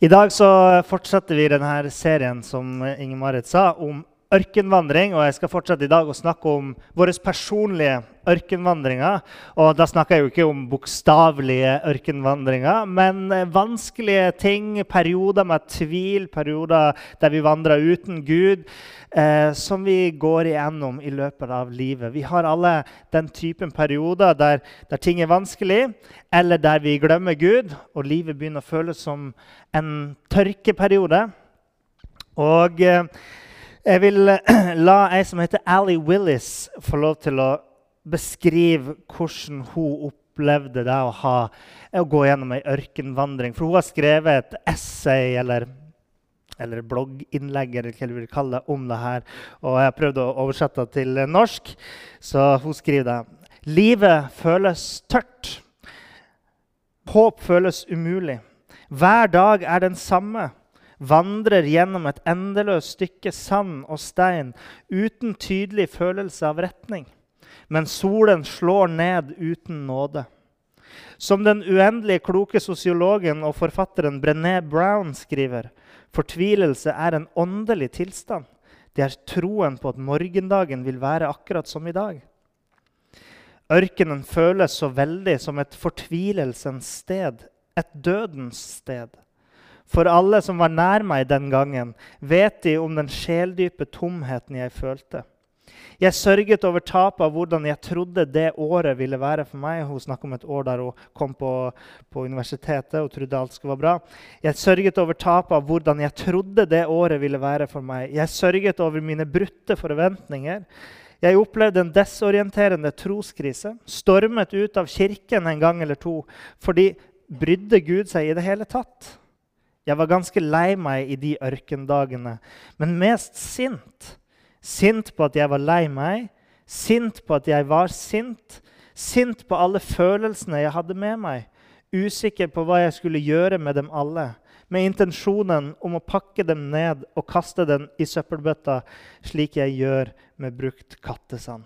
I dag så fortsetter vi denne serien som Inger Marit sa, om ørkenvandring. Og jeg skal fortsette i dag å snakke om vår personlige ørkenvandringer. Og da snakker jeg jo ikke om bokstavelige ørkenvandringer, men vanskelige ting, perioder med tvil, perioder der vi vandrer uten Gud, eh, som vi går igjennom i løpet av livet. Vi har alle den typen perioder der, der ting er vanskelig, eller der vi glemmer Gud, og livet begynner å føles som en tørkeperiode. Og eh, jeg vil la ei som heter Ally Willis, få lov til å beskrive hvordan hun opplevde det å, ha, å gå gjennom ei ørkenvandring. For hun har skrevet et essay eller, eller blogginnlegg eller hva du vil kalle det, om det her. Og jeg har prøvd å oversette det til norsk, så hun skriver det. Livet føles tørt. Håp føles umulig. Hver dag er den samme vandrer gjennom et endeløst stykke sand og stein uten tydelig følelse av retning. Men solen slår ned uten nåde. Som den uendelig kloke sosiologen og forfatteren Brené Brown skriver, fortvilelse er en åndelig tilstand. Det er troen på at morgendagen vil være akkurat som i dag. Ørkenen føles så veldig som et fortvilelsens sted, et dødens sted. For alle som var nær meg den gangen, vet de om den sjeldype tomheten jeg følte. Jeg sørget over tapet av hvordan jeg trodde det året ville være for meg. Hun snakket om et år der hun kom på, på universitetet og trodde alt skulle være bra. Jeg sørget over tapet av hvordan jeg trodde det året ville være for meg. Jeg sørget over mine brutte forventninger. Jeg opplevde en desorienterende troskrise. Stormet ut av kirken en gang eller to. Fordi brydde Gud seg i det hele tatt? Jeg var ganske lei meg i de ørkendagene, men mest sint. Sint på at jeg var lei meg, sint på at jeg var sint, sint på alle følelsene jeg hadde med meg, usikker på hva jeg skulle gjøre med dem alle, med intensjonen om å pakke dem ned og kaste dem i søppelbøtta, slik jeg gjør med brukt kattesand.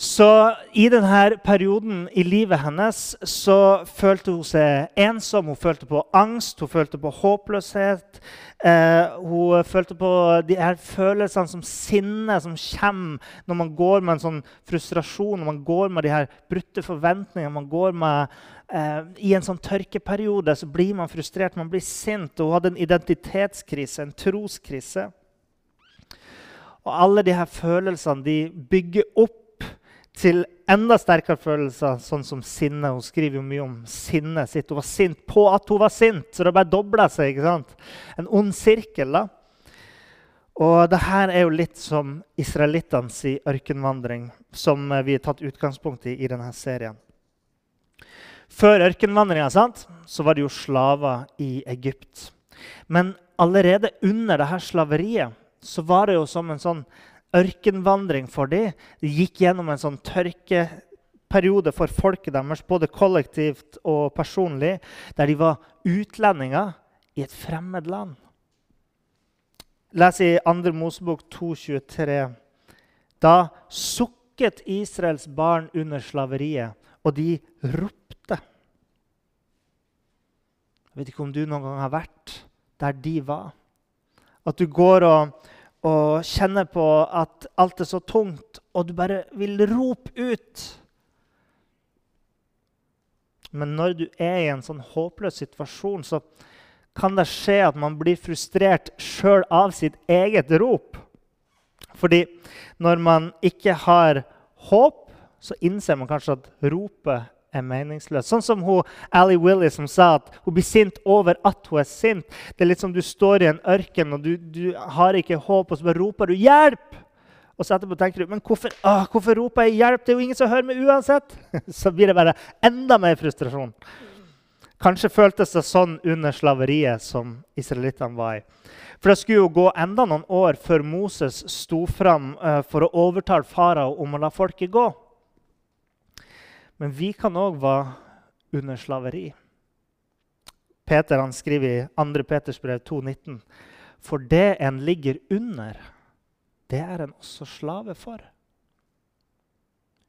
Så i denne perioden i livet hennes så følte hun seg ensom. Hun følte på angst, hun følte på håpløshet. Eh, hun følte på de her følelsene som sinne som kommer når man går med en sånn frustrasjon, når man går med de her brutte forventningene. man går med, eh, I en sånn tørkeperiode så blir man frustrert, man blir sint. Og hun hadde en identitetskrise, en troskrise. Og alle de her følelsene de bygger opp til enda sterkere følelser, sånn som sinne. Hun skriver jo mye om sinnet sitt. Hun var sint på at hun var sint, så det bare dobla seg. ikke sant? En ond sirkel. da. Og det her er jo litt som israelittenes ørkenvandring, som vi har tatt utgangspunkt i i denne serien. Før ørkenvandringa så var det jo slaver i Egypt. Men allerede under dette slaveriet så var det jo som en sånn ørkenvandring for dem. De gikk gjennom en sånn tørkeperiode for folket deres, både kollektivt og personlig, der de var utlendinger i et fremmed land. Les i 2. Mosebok 2,23. Da sukket Israels barn under slaveriet, og de ropte. Jeg vet ikke om du noen gang har vært der de var. At du går og og kjenner på at alt er så tungt, og du bare vil rope ut. Men når du er i en sånn håpløs situasjon, så kan det skje at man blir frustrert sjøl av sitt eget rop. Fordi når man ikke har håp, så innser man kanskje at ropet er meningsløs. Sånn som hun, Ally Willis som sa at hun blir sint over at hun er sint. Det er litt som du står i en ørken og du, du har ikke håp, og så bare roper du 'hjelp'! Og så etterpå tenker du men hvorfor, å, hvorfor roper jeg 'hjelp'? Det er jo ingen som hører meg uansett. Så blir det bare enda mer frustrasjon. Kanskje føltes det sånn under slaveriet som israelittene var i. For det skulle jo gå enda noen år før Moses sto fram uh, for å overtale farao om å la folket gå. Men vi kan òg være under slaveri. Peter han skriver i 2. Peters brev 2,19.: For det en ligger under, det er en også slave for.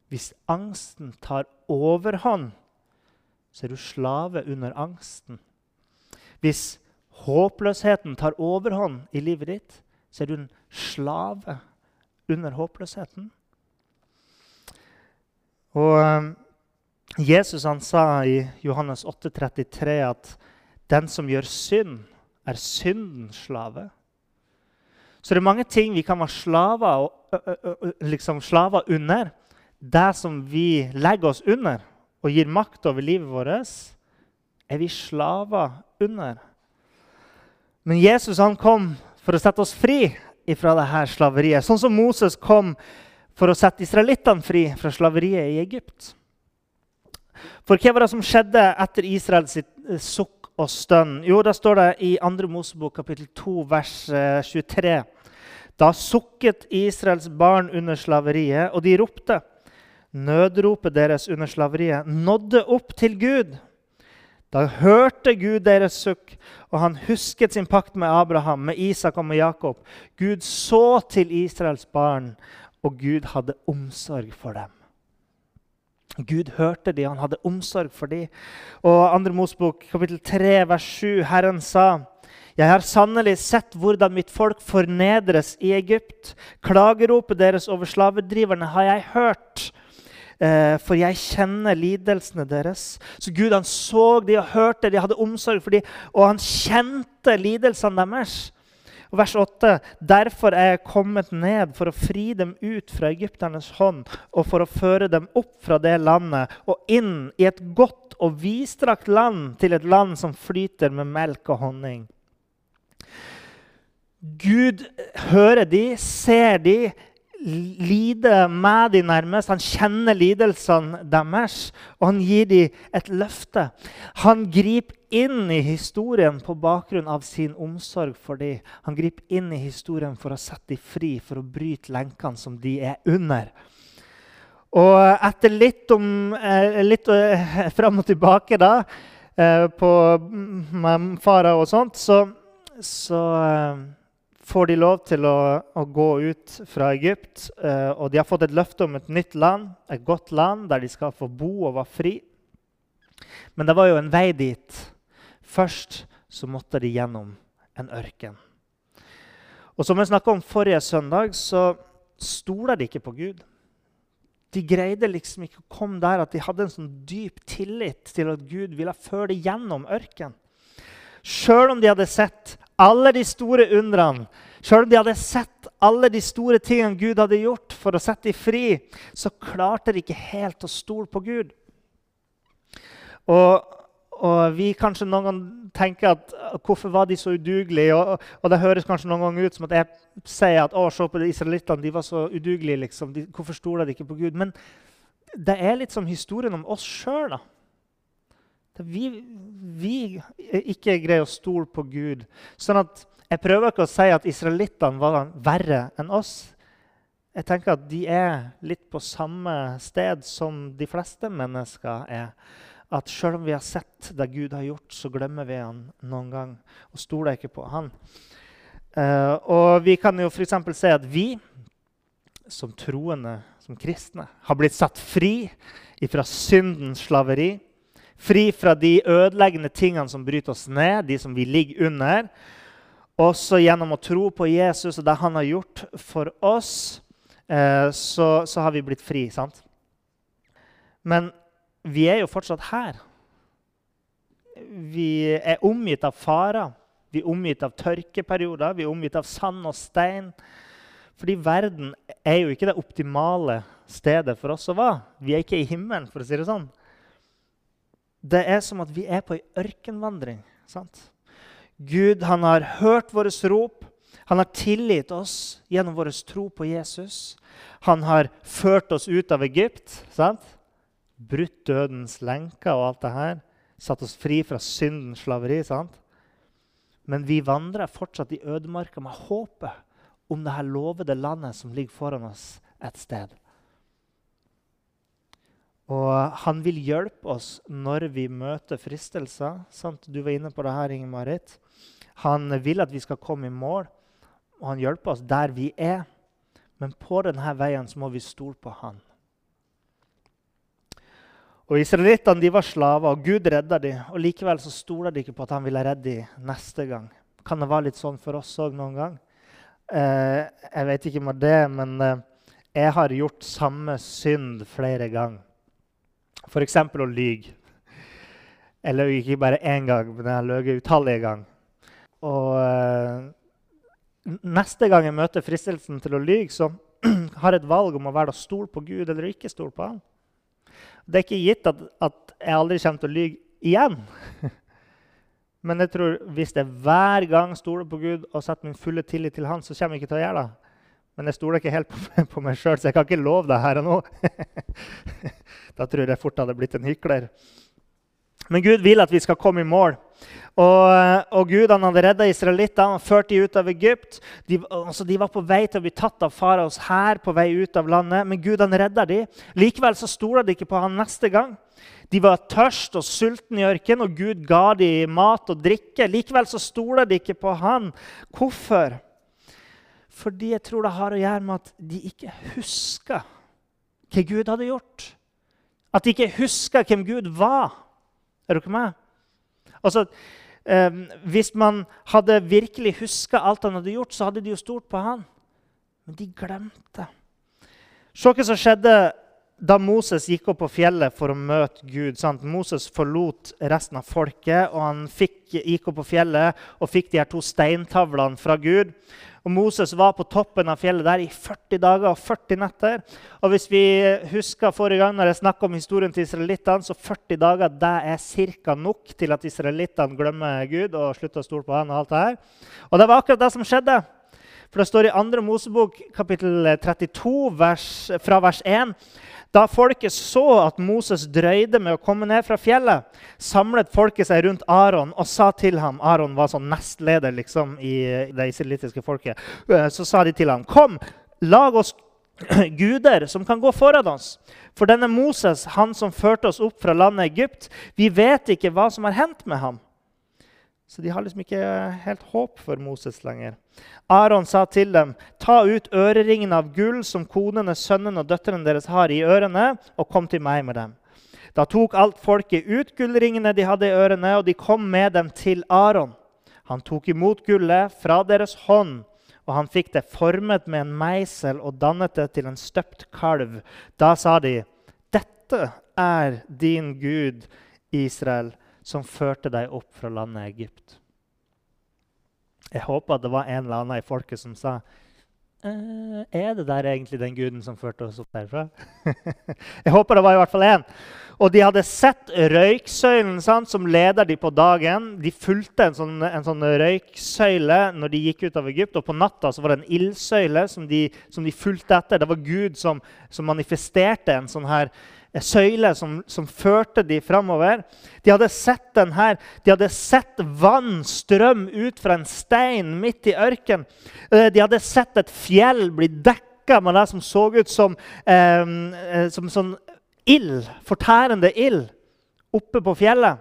Hvis angsten tar overhånd, så er du slave under angsten. Hvis håpløsheten tar overhånd i livet ditt, så er du en slave under håpløsheten. Og um, Jesus han sa i Johannes 8,33 at den som gjør synd, er syndens slave. Så det er mange ting vi kan være slaver, liksom slaver under. Det som vi legger oss under og gir makt over livet vårt, er vi slaver under. Men Jesus han kom for å sette oss fri fra dette slaveriet. Sånn som Moses kom for å sette israelittene fri fra slaveriet i Egypt. For hva var det som skjedde etter Israels sukk og stønn? Jo, da står det i 2. Mosebok kapittel 2, vers 23. Eh, da sukket Israels barn under slaveriet, og de ropte. Nødropet deres under slaveriet nådde opp til Gud. Da hørte Gud deres sukk, og han husket sin pakt med Abraham, med Isak og med Jakob. Gud så til Israels barn, og Gud hadde omsorg for dem. Gud hørte de, han hadde omsorg for de. Og 2. Mosbok kapittel 3, vers 7, Herren sa jeg har sannelig sett hvordan mitt folk fornedres i Egypt. Klageropet deres over slavedriverne har jeg hørt. Eh, for jeg kjenner lidelsene deres. Så Gud han så de og hørte de hadde omsorg for de, og han kjente lidelsene deres. Og vers 8.: Derfor er jeg kommet ned for å fri dem ut fra egypternes hånd og for å føre dem opp fra det landet og inn i et godt og vidstrakt land, til et land som flyter med melk og honning. Gud hører de, ser de, lider med de nærmest. Han kjenner lidelsene deres, og han gir dem et løfte. Han griper inn i historien på bakgrunn av sin omsorg for dem. Han griper inn i historien for å sette dem fri, for å bryte lenkene som de er under. Og etter litt, om, eh, litt eh, fram og tilbake da, eh, på, med fara og sånt, så, så får de lov til å, å gå ut fra Egypt. Og de har fått et løfte om et nytt land, et godt land, der de skal få bo og være fri. Men det var jo en vei dit. Først så måtte de gjennom en ørken. Og som vi snakka om forrige søndag, så stoler de ikke på Gud. De greide liksom ikke å komme der at de hadde en sånn dyp tillit til at Gud ville føre dem gjennom ørken. Sjøl om de hadde sett alle de store undrene, selv om de hadde sett alle de store tingene Gud hadde gjort for å sette dem fri, så klarte de ikke helt å stole på Gud. Og, og vi kanskje noen ganger tenker at hvorfor var de så udugelige? Og, og, det høres kanskje noen ganger ut som at jeg sier at å, se på de israelittene, de var så udugelige. liksom. De, hvorfor stoler de ikke på Gud? Men det er litt som historien om oss sjøl vi, vi ikke greier å stole på Gud. Sånn at Jeg prøver ikke å si at israelittene var verre enn oss. Jeg tenker at de er litt på samme sted som de fleste mennesker er. At selv om vi har sett det Gud har gjort, så glemmer vi han noen gang og stoler ikke på han. Uh, og vi kan jo f.eks. se at vi som troende, som kristne, har blitt satt fri fra syndens slaveri. Fri fra de ødeleggende tingene som bryter oss ned, de som vi ligger under. Også gjennom å tro på Jesus og det han har gjort for oss, uh, så, så, har vi blitt fri. sant? Men vi er jo fortsatt her. Vi er omgitt av farer. Vi er omgitt av tørkeperioder, vi er omgitt av sand og stein. Fordi verden er jo ikke det optimale stedet for oss å være. Vi er ikke i himmelen, for å si det sånn. Det er som at vi er på ei ørkenvandring. sant? Gud han har hørt våre rop. Han har tilgitt oss gjennom vår tro på Jesus. Han har ført oss ut av Egypt. sant? Brutt dødens lenker og alt det her. satt oss fri fra syndens slaveri. sant? Men vi vandrer fortsatt i ødemarka med håpet om det her lovede landet som ligger foran oss et sted. Og han vil hjelpe oss når vi møter fristelser. Sant? Du var inne på det her, Inger-Marit. Han vil at vi skal komme i mål, og han hjelper oss der vi er. Men på denne veien så må vi stole på han. Og Israelittene var slaver, og Gud redda dem. Og likevel så stoler de ikke på at han ville redde dem neste gang. Kan det være litt sånn for oss òg noen gang? Eh, jeg vet ikke om det, men eh, jeg har gjort samme synd flere ganger. F.eks. å lyge. Jeg løy ikke bare én gang, men jeg har løyet utallige ganger. Og eh, neste gang jeg møter fristelsen til å lyge, så har jeg et valg om å være stole på Gud eller ikke stole på ham. Det er ikke gitt at, at jeg aldri kommer til å lyge igjen. Men jeg tror hvis jeg hver gang stoler på Gud og setter min fulle tillit til Han, så kommer jeg ikke til å gjøre det. Men jeg stoler ikke helt på, meg sjøl, så jeg kan ikke love det her og nå. da tror jeg fort hadde blitt en hykler. Men Gud vil at vi skal komme i mål. Og, og Gud han hadde redda israelittene og ført dem ut av Egypt. De, altså, de, var på vei til å bli tatt av faraos hær på vei ut av landet. Men Gud han redda dem. Likevel så stoler de ikke på han neste gang. De var tørst og sultne i ørkenen, og Gud ga dem mat og drikke. Likevel så stoler de ikke på han. Hvorfor? Fordi jeg tror det har å gjøre med at de ikke husker hva Gud hadde gjort. At de ikke husker hvem Gud var. Er ikke med? Altså, eh, Hvis man hadde virkelig huska alt han hadde gjort, så hadde de jo stolt på han. Men de glemte. Se hva som skjedde da Moses gikk opp på fjellet for å møte Gud. Sant? Moses forlot resten av folket, og han fikk, gikk opp på fjellet og fikk de her to steintavlene fra Gud. Og Moses var på toppen av fjellet der i 40 dager og 40 netter. Og hvis vi husker forrige gang når jeg snakka om historien til israelittene, så 40 dager det er ca. nok til at israelittene glemmer Gud og slutter å stole på han. Og alt det her. Og det var akkurat det som skjedde. For det står i 2. Mosebok kapittel 32 vers, fra vers 1 da folket så at Moses drøyde med å komme ned fra fjellet, samlet folket seg rundt Aron og sa til ham Aron var sånn nestleder liksom, i det israelittiske folket. Eh, så sa de til ham, 'Kom, lag oss guder som kan gå foran oss.' For denne Moses, han som førte oss opp fra landet Egypt, vi vet ikke hva som har hendt med ham. Så de har liksom ikke helt håp for Moses lenger. Aron sa til dem, ta ut øreringene av gull som konene, sønnene og døtrene deres har i ørene, og kom til meg med dem. Da tok alt folket ut gullringene de hadde i ørene, og de kom med dem til Aron. Han tok imot gullet fra deres hånd, og han fikk det formet med en meisel og dannet det til en støpt kalv. Da sa de, 'Dette er din Gud, Israel.' Som førte deg opp fra landet Egypt. Jeg håper at det var en eller annen i folket som sa eh, Er det der egentlig den guden som førte oss opp derfra? jeg håper det var i hvert fall én. Og de hadde sett røyksøylen sant, som leder de på dagen. De fulgte en sånn, en sånn, røyksøyle når de gikk ut av Egypt. Og på natta var det en ildsøyle som de, som de fulgte etter. Det var Gud som, som manifesterte en sånn her søyle som, som førte de framover. De hadde sett den her. De hadde sett vann strøm ut fra en stein midt i ørkenen. Eh, de hadde sett et fjell bli dekka med det som så ut som, eh, eh, som sånn ild, fortærende ild, oppe på fjellet.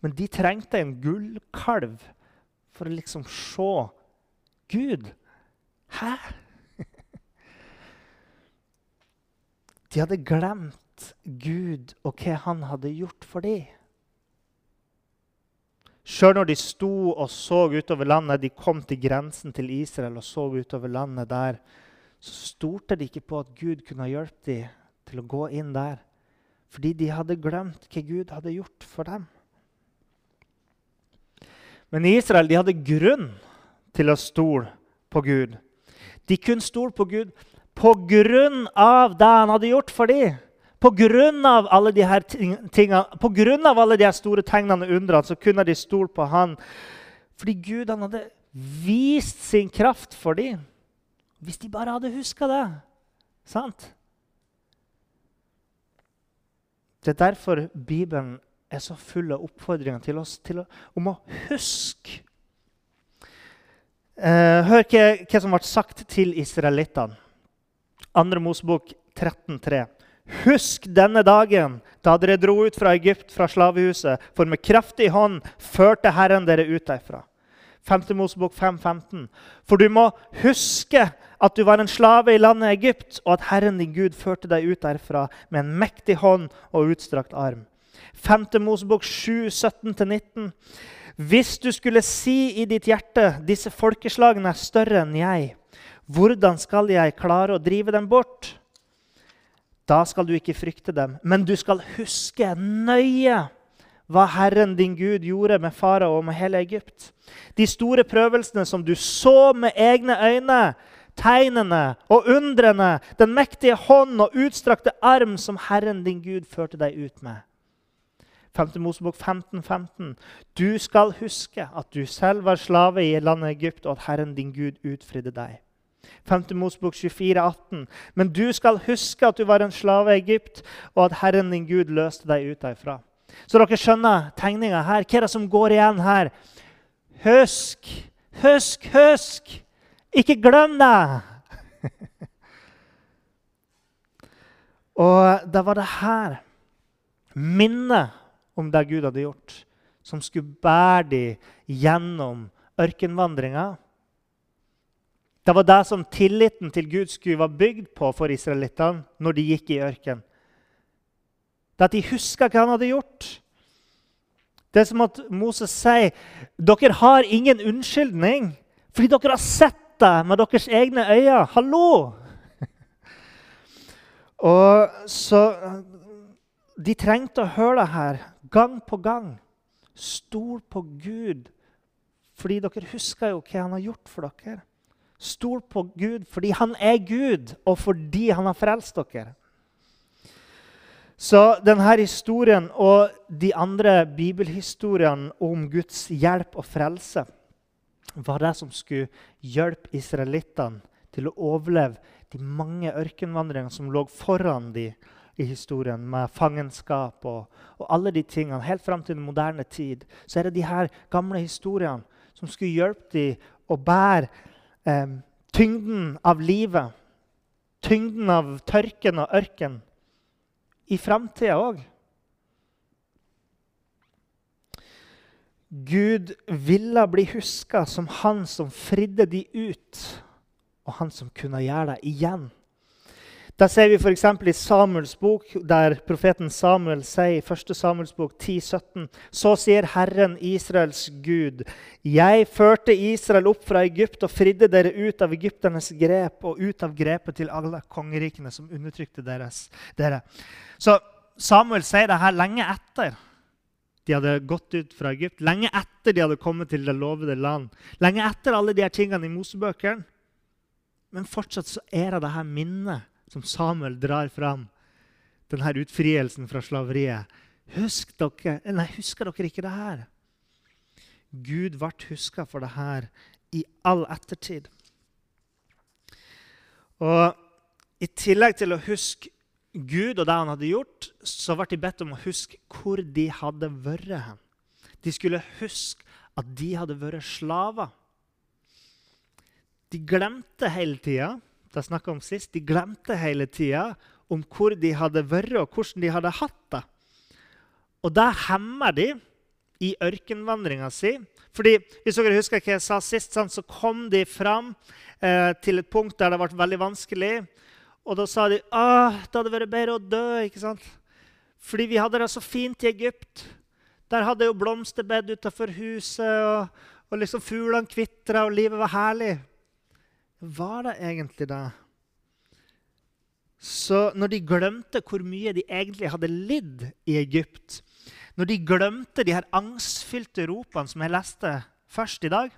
Men de trengte en gullkalv for å liksom se Gud. Hæ? De hadde glemt Gud og hva han hadde gjort for dem. Sjøl når de sto og så utover landet, de kom til grensen til Israel og så utover landet der, så stolte de ikke på at Gud kunne hjelpe dem til å gå inn der. Fordi de hadde glemt hva Gud hadde gjort for dem. Men Israel de hadde grunn til å stole på Gud. De kunne stole på Gud på grunn av det han hadde gjort for dem. På grunn av alle de her tingene, på grunn av alle de her store tegnene og undrene, så kunne de stole på han. Fordi Gud han hadde vist sin kraft for dem. Hvis de bare hadde huska det. Sant? Det er derfor Bibelen er så full av oppfordringer til oss til å, om å huske. Eh, hør hva, hva som ble sagt til israelittene. 2. Mosebok 13,3. Husk denne dagen da dere dro ut fra Egypt, fra slavehuset, for med kraftig hånd førte Herren dere ut derfra. 5. Mosebok 5,15. For du må huske at du var en slave i landet Egypt, og at Herren din Gud førte deg ut derfra med en mektig hånd og utstrakt arm. 5. Mosebok 7, 17-19. Hvis du skulle si i ditt hjerte disse folkeslagene er større enn jeg, hvordan skal jeg klare å drive dem bort? Da skal du ikke frykte dem, men du skal huske nøye hva Herren din Gud gjorde med farao og med hele Egypt. De store prøvelsene som du så med egne øyne, tegnene og undrene, den mektige hånd og utstrakte arm som Herren din Gud førte deg ut med. 5. Mosebok 15, 15. Du skal huske at du selv var slave i landet Egypt, og at Herren din Gud utfridde deg. 5. Mosebok 24, 18. Men du skal huske at du var en slave i Egypt, og at Herren din Gud løste deg ut derfra. Så dere skjønner tegninga her. Hva er det som går igjen her? Husk, husk, husk! Ikke glem det! og det var det her minnet om det Gud hadde gjort, som skulle bære dem gjennom ørkenvandringa det var det som tilliten til Gud skulle være bygd på for israelittene når de gikk i ørken. Det at de huska hva han hadde gjort. Det er som at Moses sier dere har ingen unnskyldning fordi dere har sett det med deres egne øyne. Hallo! Og så De trengte å høre det her gang på gang. Stol på Gud, fordi dere husker jo hva han har gjort for dere. Stol på Gud fordi han er Gud, og fordi han har frelst dere. Så denne historien og de andre bibelhistoriene om Guds hjelp og frelse var det som skulle hjelpe israelittene til å overleve de mange ørkenvandringene som lå foran dem i historien, med fangenskap og, og, alle de tingene. Helt fram til den moderne tid så er det de her gamle historiene som skulle hjelpe dem å bære eh, tyngden av livet, tyngden av tørken og ørken, i framtida òg. Gud ville bli huska som han som fridde de ut, og han som kunne gjøre det igjen. Da ser vi f.eks. i Samuels bok, der profeten Samuel sier i 1. Samuels bok 10, 17, Så sier Herren, Israels Gud, jeg førte Israel opp fra Egypt og fridde dere ut av egypternes grep og ut av grepet til alle kongerikene som undertrykte deres, dere. Så Samuel sier det her lenge etter de hadde gått ut fra Egypt, lenge etter de hadde kommet til det lovede land, lenge etter alle de her tingene i Mosebøkene. Men fortsatt så er det det her minnet som Samuel drar fram, denne utfrielsen fra slaveriet. Husk dere, nei, husker dere ikke det her? Gud ble huska for det her i all ettertid. Og I tillegg til å huske Gud og det han hadde gjort, så ble de bedt om å huske hvor de hadde vært hen. De skulle huske at de hadde vært slaver. De glemte hele tida det snakka om sist, de glemte hele tida om hvor de hadde vært, og hvordan de hadde hatt det. Og det hemmer de i ørkenvandringa si. Fordi, Hvis dere husker hva jeg sa sist, så kom de fram eh, til et punkt der det ble veldig vanskelig. Og da sa de at det hadde vært bedre å dø. ikke sant? Fordi vi hadde det så fint i Egypt. Der hadde jo blomsterbed utafor huset, og, og liksom fuglene kvitra, og livet var herlig. Var det egentlig det? Så når de glemte hvor mye de egentlig hadde lidd i Egypt, når de glemte de her angstfylte ropene som jeg leste først i dag,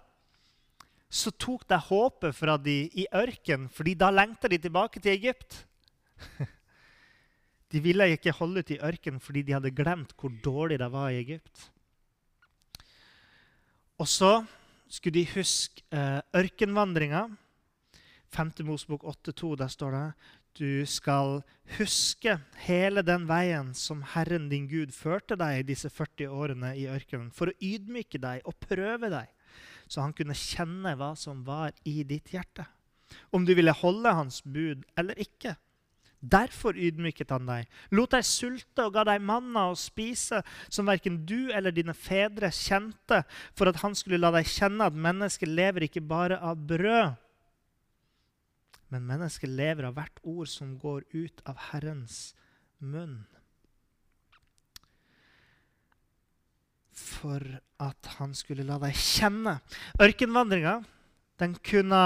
så tok det håpet fra de i ørken, fordi da lengta de tilbake til Egypt. De ville ikke holde ut i ørken fordi de hadde glemt hvor dårlig det var i Egypt. Og så skulle de huske eh, ørkenvandringa 5. Mosebok 8,2, der står det Du skal huske hele den veien som Herren din Gud førte deg disse 40 årene i ørkenen, for å ydmyke deg og prøve deg, så han kunne kjenne hva som var i ditt hjerte. Om du ville holde hans bud eller ikke. Derfor ydmyket han deg, lot deg sulte og ga deg manna å spise, som verken du eller dine fedre kjente, for at han skulle la deg kjenne at mennesket lever ikke bare av brød, men mennesket lever av hvert ord som går ut av Herrens munn. For at han skulle la deg kjenne. Ørkenvandringa, den kunne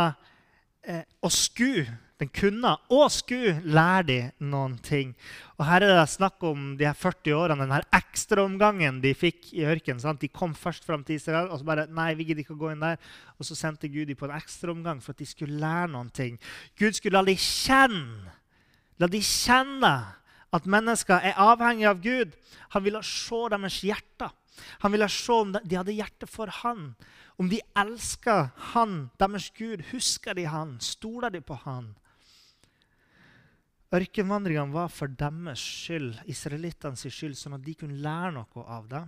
eh, Å sku den kunne og skulle lære dem noen ting. Og Her er det snakk om de her 40 årene, den her ekstraomgangen de fikk i ørkenen. De kom først fram til Israel, og så bare nei, vi gidder ikke å gå inn der. Og så sendte Gud dem på en ekstraomgang for at de skulle lære noen ting. Gud skulle la dem kjenne, la de kjenne at mennesker er avhengige av Gud. Han ville se deres hjerter. Han ville se om de hadde hjerte for han. Om de elsker han, deres Gud. Husker de han? Stoler de på han? Ørkenvandringene var for deres skyld, israelittenes skyld, sånn at de kunne lære noe av det.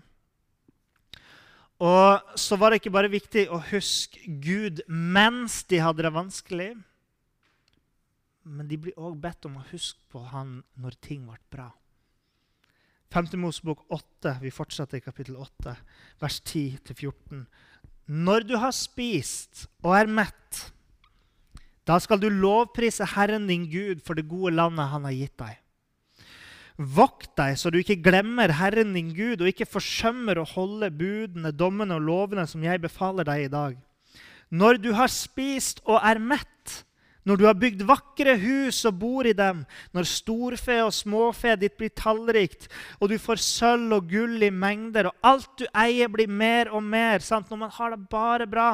Og så var det ikke bare viktig å huske Gud mens de hadde det vanskelig, men de blir òg bedt om å huske på Han når ting ble bra. 5. Mosebok 8, vi fortsetter i kapittel 8, vers 10-14. Når du har spist og er mett, da skal du lovprise Herren din Gud for det gode landet han har gitt deg. Vokt deg så du ikke glemmer Herren din Gud og ikke forsømmer å holde budene, dommene og lovene som jeg befaler deg i dag. Når du har spist og er mett, når du har bygd vakre hus og bor i dem, når storfe og småfe ditt blir tallrikt, og du får sølv og gull i mengder, og alt du eier, blir mer og mer sant? Når man har det bare bra,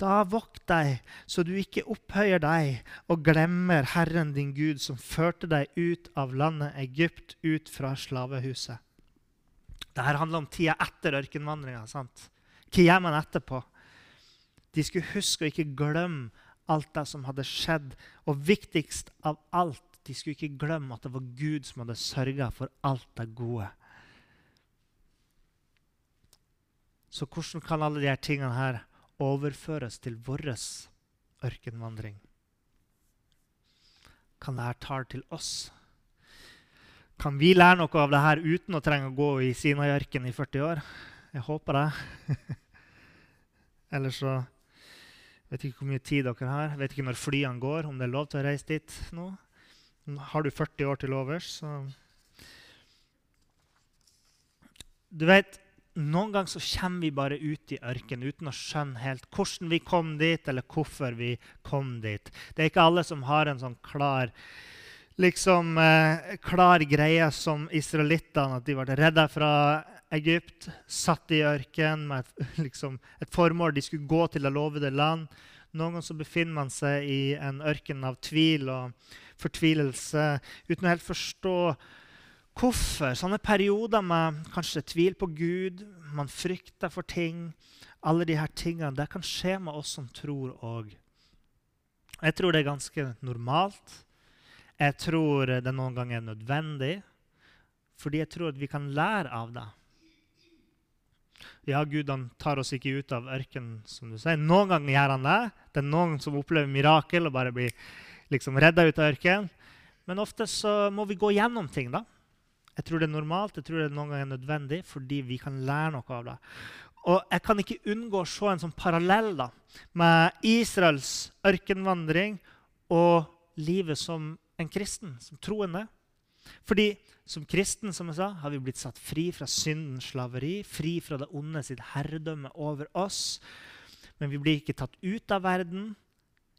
da vokt deg, så du ikke opphøyer deg og glemmer Herren din Gud, som førte deg ut av landet Egypt, ut fra slavehuset. Dette handler om tida etter ørkenvandringa. Hva gjør man etterpå? De skulle huske å ikke glemme alt det som hadde skjedd. Og viktigst av alt, de skulle ikke glemme at det var Gud som hadde sørga for alt det gode. Så hvordan kan alle disse tingene her overføres til vår ørkenvandring? Kan dette tale til oss? Kan vi lære noe av dette uten å trenge å gå i Sinai-ørkenen i 40 år? Jeg håper det. Eller så vet ikke hvor mye tid dere har. Vet ikke når flyene går, om det er lov til å reise dit nå. Har du 40 år til overs, så Du vet, noen ganger så kommer vi bare ut i ørkenen uten å skjønne helt hvordan vi kom dit, eller hvorfor vi kom dit. Det er ikke alle som har en sånn klar liksom, eh, klar greie som israelittene, at de ble redda fra Egypt, satt i ørkenen med et, liksom, et, formål. De skulle gå til det lovede land. Noen ganger så befinner man seg i en ørken av tvil og fortvilelse uten å helt forstå Hvorfor? Sånne perioder med kanskje tvil på Gud, man frykter for ting. Alle de her tingene, Det kan skje med oss som tror òg. Jeg tror det er ganske normalt. Jeg tror det noen ganger er nødvendig, fordi jeg tror at vi kan lære av det. Ja, Gud han tar oss ikke ut av ørkenen, som du sier. Noen ganger gjør han det. Det er noen som opplever mirakel og bare blir liksom redda ut av ørkenen. Men ofte så må vi gå gjennom ting. da. Jeg tror det er normalt, jeg tror det noen ganger er nødvendig, fordi vi kan lære noe av det. Og Jeg kan ikke unngå å se en sånn parallell da, med Israels ørkenvandring og livet som en kristen, som troende. Fordi som kristen som jeg sa, har vi blitt satt fri fra syndens slaveri, fri fra det onde sitt herredømme over oss. Men vi blir ikke tatt ut av verden.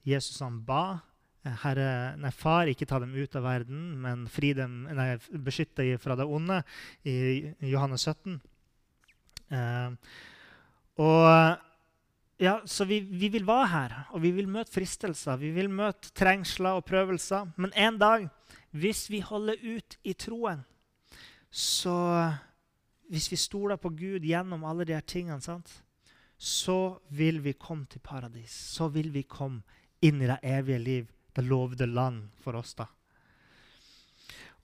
Jesus han ba Herre, nei, Far, ikke ta dem ut av verden, men dem, nei, beskytt dem fra det onde, i Johannes 17. Eh, og ja, Så vi, vi, vil være her, og vi vil møte fristelser, vi vil møte trengsler og prøvelser. Men en dag, hvis vi holder ut i troen, så Hvis vi stoler på Gud gjennom alle de her tingene, sant, så vil vi komme til paradis. Så vil vi komme inn i det evige liv det lovde land for oss. da.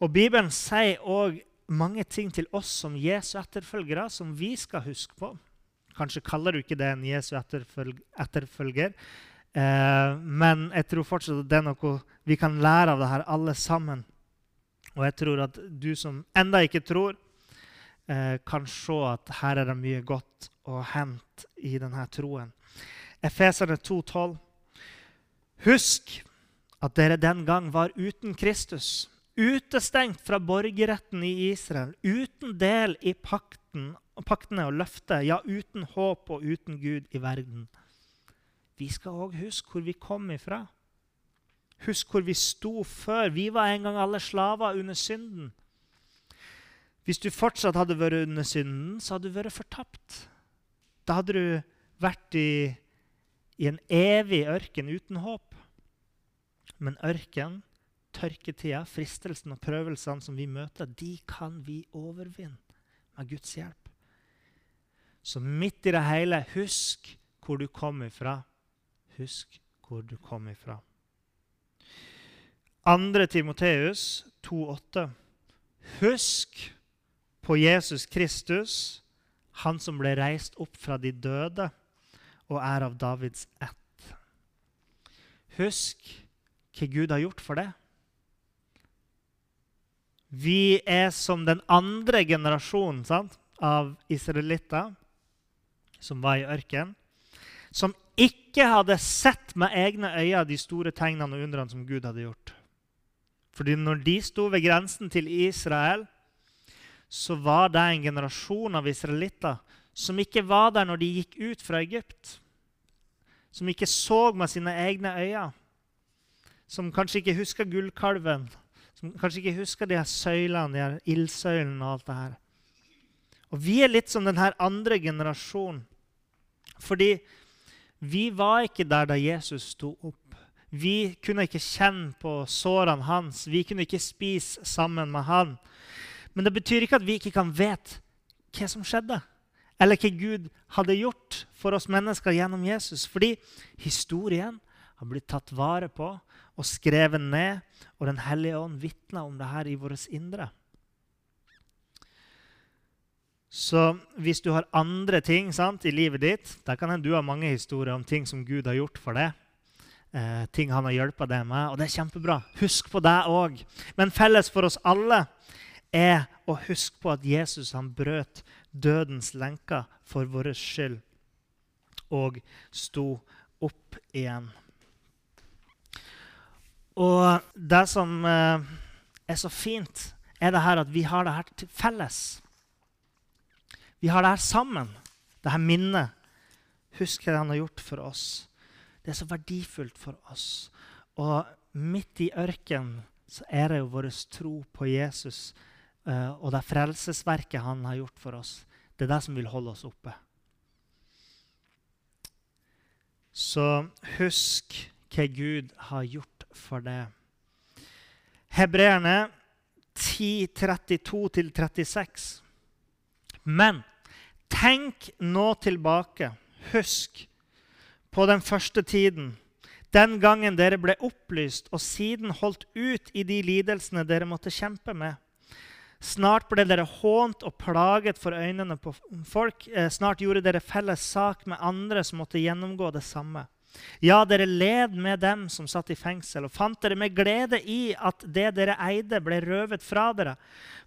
Og Bibelen sier òg mange ting til oss som Jesu etterfølgere som vi skal huske på. Kanskje kaller du ikke det en Jesu etterfølger, eh, men jeg tror fortsatt at det er noe vi kan lære av det her, alle sammen. Og jeg tror at du som enda ikke tror, eh, kan se at her er det mye godt å hente i denne troen. Efeserne 2,12. Husk at dere den gang var uten Kristus, utestengt fra borgerretten i Israel, uten del i pakten, paktene og løftet, ja, uten håp og uten Gud i verden. Vi skal òg huske hvor vi kom ifra. Husk hvor vi sto før. Vi var en gang alle slaver under synden. Hvis du fortsatt hadde vært under synden, så hadde du vært fortapt. Da hadde du vært i, i en evig ørken uten håp. Men ørken, tørketida, fristelsen og prøvelsene som vi møter, de kan vi overvinne med Guds hjelp. Så midt i det hele, husk hvor du kom ifra. Husk hvor du kom ifra. 2. Timoteus 2,8. Husk på Jesus Kristus, han som ble reist opp fra de døde og er av Davids ett. Husk hva Gud har gjort for det. Vi er som den andre generasjonen sant, av israelitter som var i ørkenen, som ikke hadde sett med egne øyne de store tegnene og undrene som Gud hadde gjort. Fordi når de sto ved grensen til Israel, så var det en generasjon av israelitter som ikke var der når de gikk ut fra Egypt. Som ikke så med sine egne øyne. Som kanskje ikke husker gullkalven. Som kanskje ikke husker de her søylene, de her ildsøylene og alt det her. Og vi er litt som denne andre generasjonen fordi vi var ikke der da Jesus sto opp. Vi kunne ikke kjenne på sårene hans. Vi kunne ikke spise sammen med han. Men det betyr ikke at vi ikke kan vite hva som skjedde, eller hva Gud hadde gjort for oss mennesker gjennom Jesus. Fordi historien har blitt tatt vare på og skrevet ned, og Den hellige ånd vitner om det her i vårt indre. Så hvis du har andre ting sant, i livet ditt da kan Du ha mange historier om ting som Gud har gjort for deg. Eh, ting han har hjulpet deg med, og det er kjempebra. Husk på det òg. Men felles for oss alle er å huske på at Jesus han brøt dødens lenker for vår skyld og sto opp igjen. Og det som eh, er så fint, er det her at vi har det her til felles. Vi har det her sammen, det her minnet. Husk hva han har gjort for oss. Det er så verdifullt for oss. Og midt i ørkenen så er det jo vår tro på Jesus uh, og det frelsesverket han har gjort for oss. Det er det som vil holde oss oppe. Så husk hva Gud har gjort for det. Hebreerne 10, 32-36. Men tenk nå tilbake. Husk på den første tiden, den gangen dere ble opplyst og siden holdt ut i de lidelsene dere måtte kjempe med. Snart ble dere hånt og plaget for øynene på folk. Eh, snart gjorde dere felles sak med andre som måtte gjennomgå det samme. Ja, dere led med dem som satt i fengsel, og fant dere med glede i at det dere eide, ble røvet fra dere.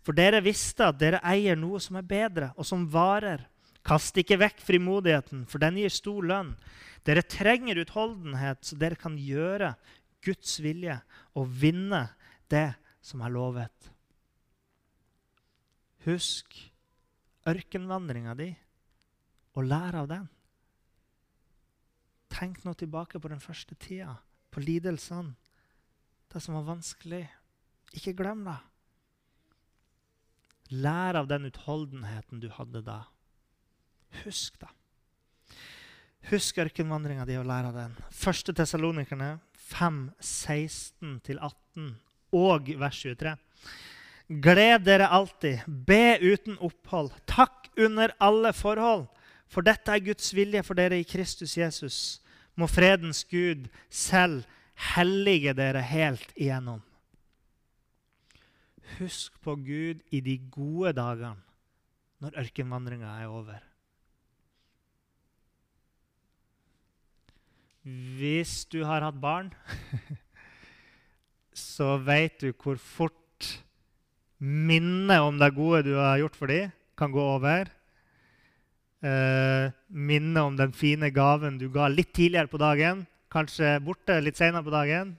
For dere visste at dere eier noe som er bedre, og som varer. Kast ikke vekk frimodigheten, for den gir stor lønn. Dere trenger utholdenhet, så dere kan gjøre Guds vilje og vinne det som er lovet. Husk ørkenvandringa di og lær av den. Tenk nå tilbake på den første tida, på lidelsene, det som var vanskelig. Ikke glem det. Lær av den utholdenheten du hadde da. Husk det. Husk ørkenvandringa di og lær av den. Første Tessalonikerne 5, 16-18 og vers 23. Gled dere alltid, be uten opphold, takk under alle forhold. For dette er Guds vilje for dere i Kristus Jesus må fredens Gud selv hellige dere helt igjennom. Husk på Gud i de gode dagene, når ørkenvandringa er over. Hvis du har hatt barn, så vet du hvor fort minnet om det gode du har gjort for dem, kan gå over. Eh, minne om den fine gaven du ga litt tidligere på dagen, kanskje borte litt senere på dagen.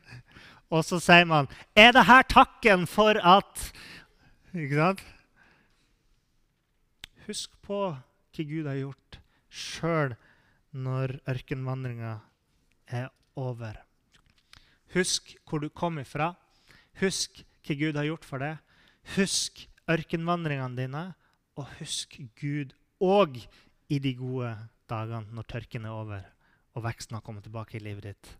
Og så sier man 'Er det her takken for at' Ikke sant? Husk på hva Gud har gjort, sjøl når ørkenvandringa er over. Husk hvor du kom ifra. Husk hva Gud har gjort for deg. Husk ørkenvandringene dine, og husk Gud òg i de gode dagene når tørken er over og veksten har kommet tilbake i livet ditt.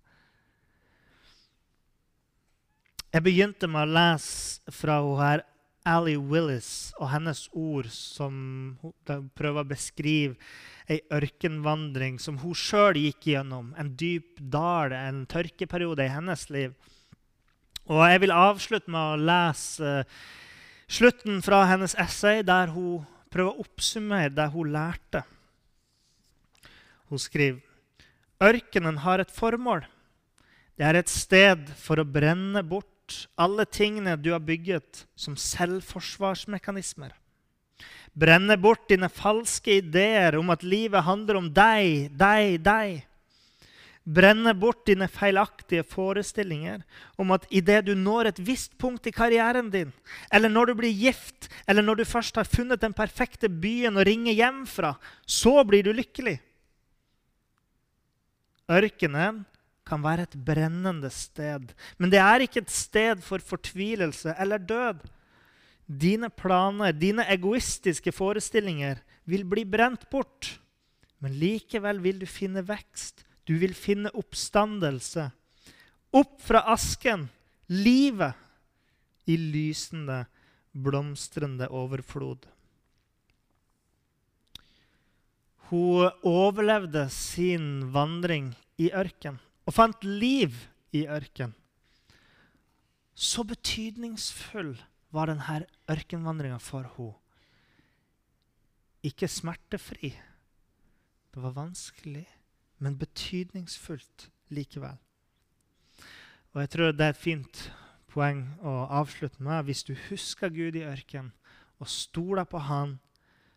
Jeg begynte med å lese fra hun her Ally Willis og hennes ord som hun prøver å beskrive ei ørkenvandring som hun sjøl gikk gjennom. En dyp dal, en tørkeperiode i hennes liv. Og jeg vil avslutte med å lese uh, slutten fra hennes essay, der hun prøver å oppsummere det hun lærte. Hun skriver ørkenen har et formål. Det er et sted for å brenne bort alle tingene du har bygget som selvforsvarsmekanismer. Brenne bort dine falske ideer om at livet handler om deg, deg, deg. Brenne bort dine feilaktige forestillinger om at idet du når et visst punkt i karrieren din, eller når du blir gift, eller når du først har funnet den perfekte byen å ringe hjem fra, så blir du lykkelig. Ørkenen kan være et brennende sted, men det er ikke et sted for fortvilelse eller død. Dine planer, dine egoistiske forestillinger, vil bli brent bort. Men likevel vil du finne vekst. Du vil finne oppstandelse. Opp fra asken, livet, i lysende, blomstrende overflod. Hun overlevde sin vandring i ørken og fant liv i ørken. Så betydningsfull var denne ørkenvandringa for henne. Ikke smertefri. Det var vanskelig, men betydningsfullt likevel. Og jeg tror det er et fint poeng å avslutte med. Hvis du husker Gud i ørkenen og stoler på Han,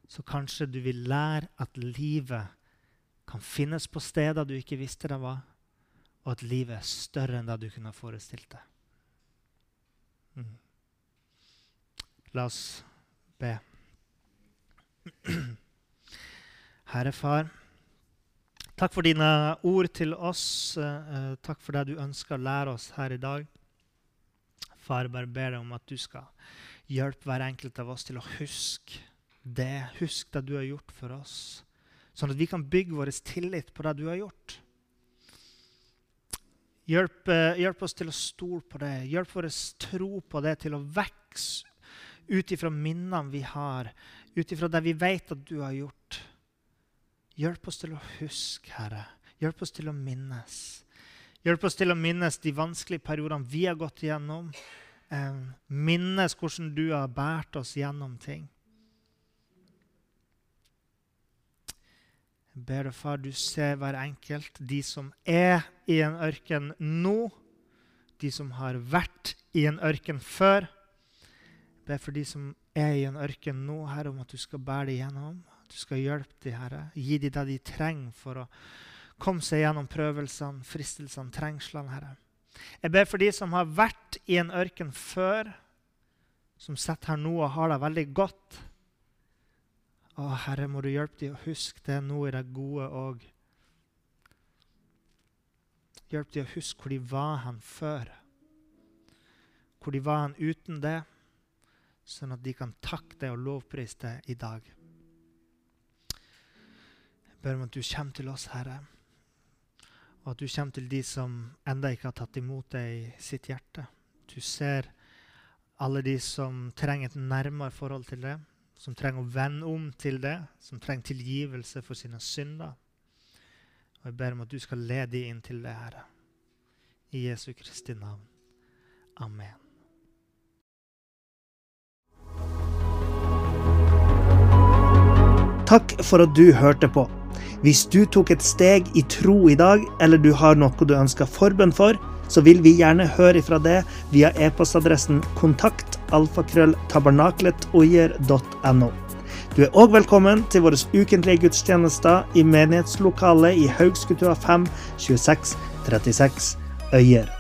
så kanskje du vil lære at livet kan finnes på steder du ikke visste det var, og at livet er større enn det du kunne forestilt deg. Mm. La oss be. Herre Far, takk for dine ord til oss. Eh, takk for det du ønsker å lære oss her i dag. Far, bare ber deg om at du skal hjelpe hver enkelt av oss til å huske det. Husk det du har gjort for oss, sånn at vi kan bygge vår tillit på det du har gjort. Hjelp, eh, hjelp oss til å stole på det. Hjelp vår tro på det til å vokse ut ifra minnene vi har, ut ifra det vi vet at du har gjort. Hjelp oss til å huske, Herre. Hjelp oss til å minnes. Hjelp oss til å minnes de vanskelige periodene vi har gått igjennom. Eh, minnes hvordan du har båret oss gjennom ting. Ber deg, far, du ser hver enkelt, de som er i en ørken nå, de som har vært i en ørken før. Be for de som er i en ørken nå, Herre, om at du skal bære dem gjennom. Du skal hjelpe dem, Herre. Gi dem det de trenger for å komme seg gjennom prøvelsene, fristelsene, trengslene, Herre. Jeg ber for de som har vært i en ørken før, som sitter her nå og har det veldig godt. Å, Herre, må du hjelpe dem å huske det nå i det gode òg. Hjelp dem å huske hvor de var hen før. Hvor de var hen uten det sånn at de kan takke deg og lovprise deg i dag. Jeg ber om at du kommer til oss, Herre, og at du kommer til de som enda ikke har tatt imot deg i sitt hjerte. Du ser alle de som trenger et nærmere forhold til det, som trenger å vende om til det, som trenger tilgivelse for sine synder. Og jeg ber om at du skal lede dem inn til det, Herre. I Jesu Kristi navn. Amen. Takk for at du hørte på. Hvis du tok et steg i tro i dag, eller du har noe du ønsker forbønn for, så vil vi gjerne høre ifra det via e-postadressen kontakt alfakrølltabernakletogjer.no. Du er òg velkommen til våre ukentlige gudstjenester i menighetslokalet i Haugskutua 5 26 36 Øyer.